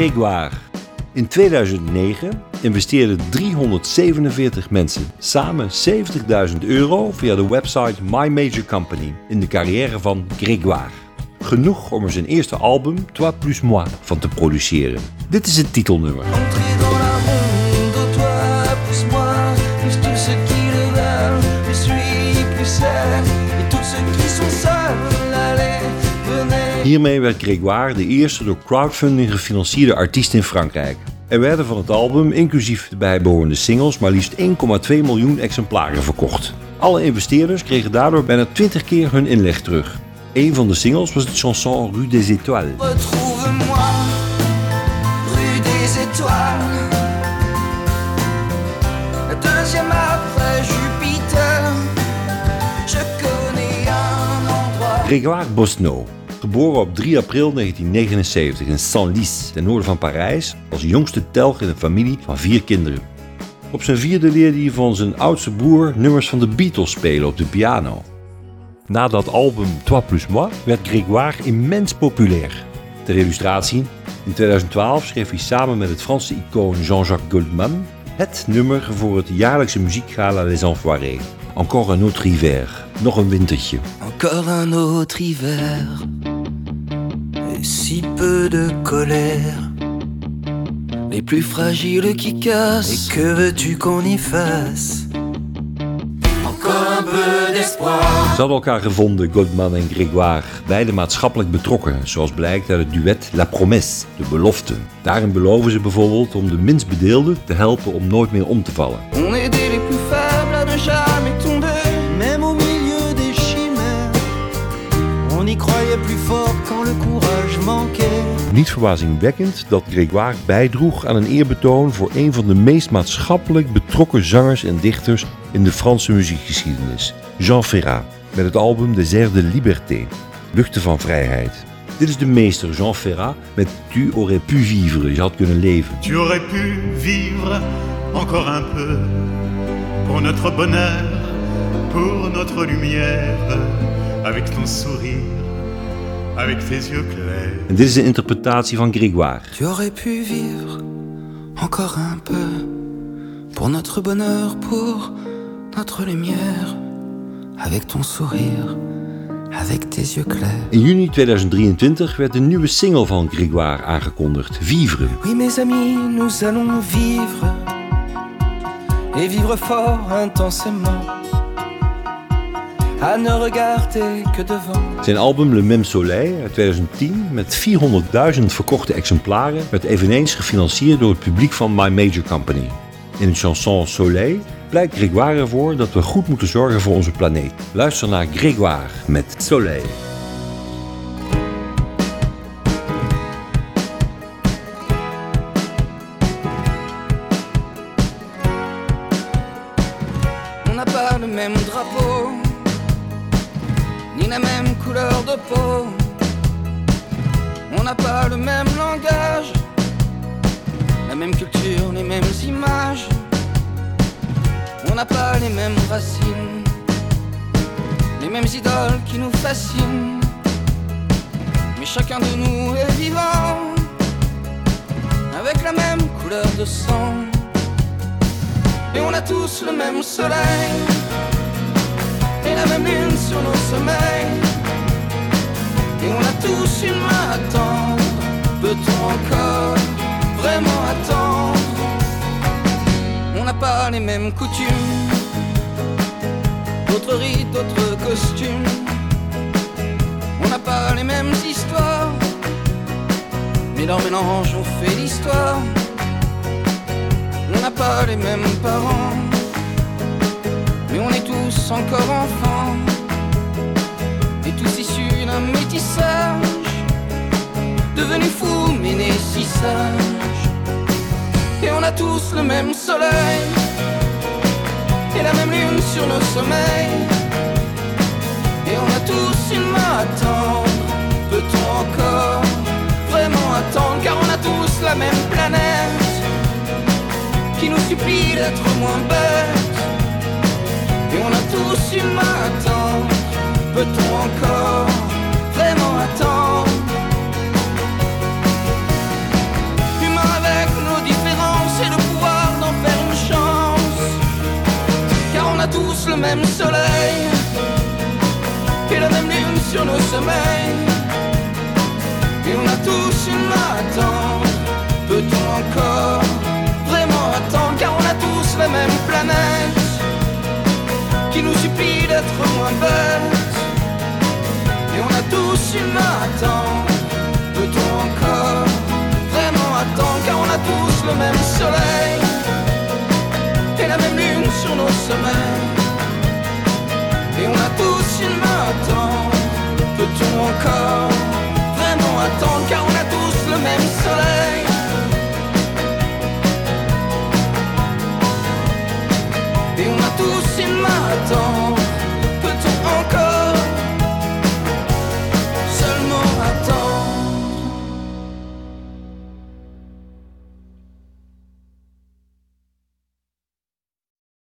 Grégoire. In 2009 investeerden 347 mensen samen 70.000 euro via de website My Major Company in de carrière van Grégoire. Genoeg om er zijn eerste album, Toi plus moi, van te produceren. Dit is het titelnummer. Hiermee werd Grégoire de eerste door crowdfunding gefinancierde artiest in Frankrijk. Er werden van het album, inclusief de bijbehorende singles, maar liefst 1,2 miljoen exemplaren verkocht. Alle investeerders kregen daardoor bijna 20 keer hun inleg terug. Een van de singles was de chanson Rue des Étoiles. Rue des étoiles. La deuxième après Jupiter. Je connais un endroit. Grégoire Bosno, geboren op 3 april 1979 in Senlis, ten noorden van Parijs, als jongste telg in een familie van vier kinderen. Op zijn vierde leerde hij van zijn oudste broer nummers van de Beatles spelen op de piano. Na dat album Toi plus moi werd Grégoire immens populair. Ter illustratie, in 2012 schreef hij samen met het Franse icoon Jean-Jacques Goldman het nummer voor het jaarlijkse muziekgala Les Enfoirés. Encore un autre hiver, nog een wintertje. Encore un autre hiver. Si peu de colère. Les plus fragiles qui cassent. Et que veux-tu qu'on y fasse Encore un peu d'espoir. Ze hadden elkaar gevonden, Goldman en Grégoire, beide maatschappelijk betrokken, zoals blijkt uit het duet La Promesse, de belofte. Daarin beloven ze bijvoorbeeld om de minst bedeelden te helpen om nooit meer om te vallen. Niet verbazingwekkend dat Grégoire bijdroeg aan een eerbetoon voor een van de meest maatschappelijk betrokken zangers en dichters in de Franse muziekgeschiedenis, Jean Ferrat, met het album Airs de Liberté, Luchten van Vrijheid. Dit is de meester Jean Ferrat met Tu aurais pu vivre, je had kunnen leven. Tu aurais pu vivre encore un peu pour notre bonheur, pour notre lumière, avec ton sourire, avec tes yeux clairs. En dit is de interpretatie van Grégoire. Tu aurais pu vivre encore un peu pour notre bonheur, pour notre lumière, avec ton sourire, avec tes yeux clairs. In juni 2023 werd een nieuwe single van Grégoire aangekondigd, Vivre. Oui, mes amis, nous allons vivre et vivre fort intensément. À ne regarder que devant. Zijn album Le Même Soleil uit 2010 met 400.000 verkochte exemplaren werd eveneens gefinancierd door het publiek van My Major Company. In de chanson Soleil pleit Grégoire ervoor dat we goed moeten zorgen voor onze planeet. Luister naar Grégoire met Soleil. On n'a pas le même drapeau, la même couleur de peau. On n'a pas le même langage, la même culture, les mêmes images. On n'a pas les mêmes racines, les mêmes idoles qui nous fascinent. Mais chacun de nous est vivant, avec la même couleur de sang. Et on a tous le même soleil Et la même lune sur nos sommeils. Et on a tous une main à tendre. Peut-on encore vraiment attendre? On n'a pas les mêmes coutumes. D'autres rites, d'autres costumes. On n'a pas les mêmes histoires. Mais leur mélange on fait l'histoire. On n'a pas les mêmes parents, mais on est tous encore enfants, et tous issus d'un métissage, devenus fous mais nés si sages. Et on a tous le même soleil, et la même lune sur nos sommeils, et on a tous une main à tendre. Peut-on encore vraiment attendre, car on a tous la même planète qui nous supplie d'être moins bêtes on a tous eu maintenant. Peut-on encore vraiment attendre? Humains avec nos différences et le pouvoir d'en faire une chance. Car on a tous le même soleil et la même lune sur nos sommeils. Et on a tous une attente. Peut-on encore vraiment attendre? Car on a tous la même planète qui nous supplie d'être moins bêtes. Et on a tous une main à tendre. Peut-on encore vraiment attendre car on a tous le même soleil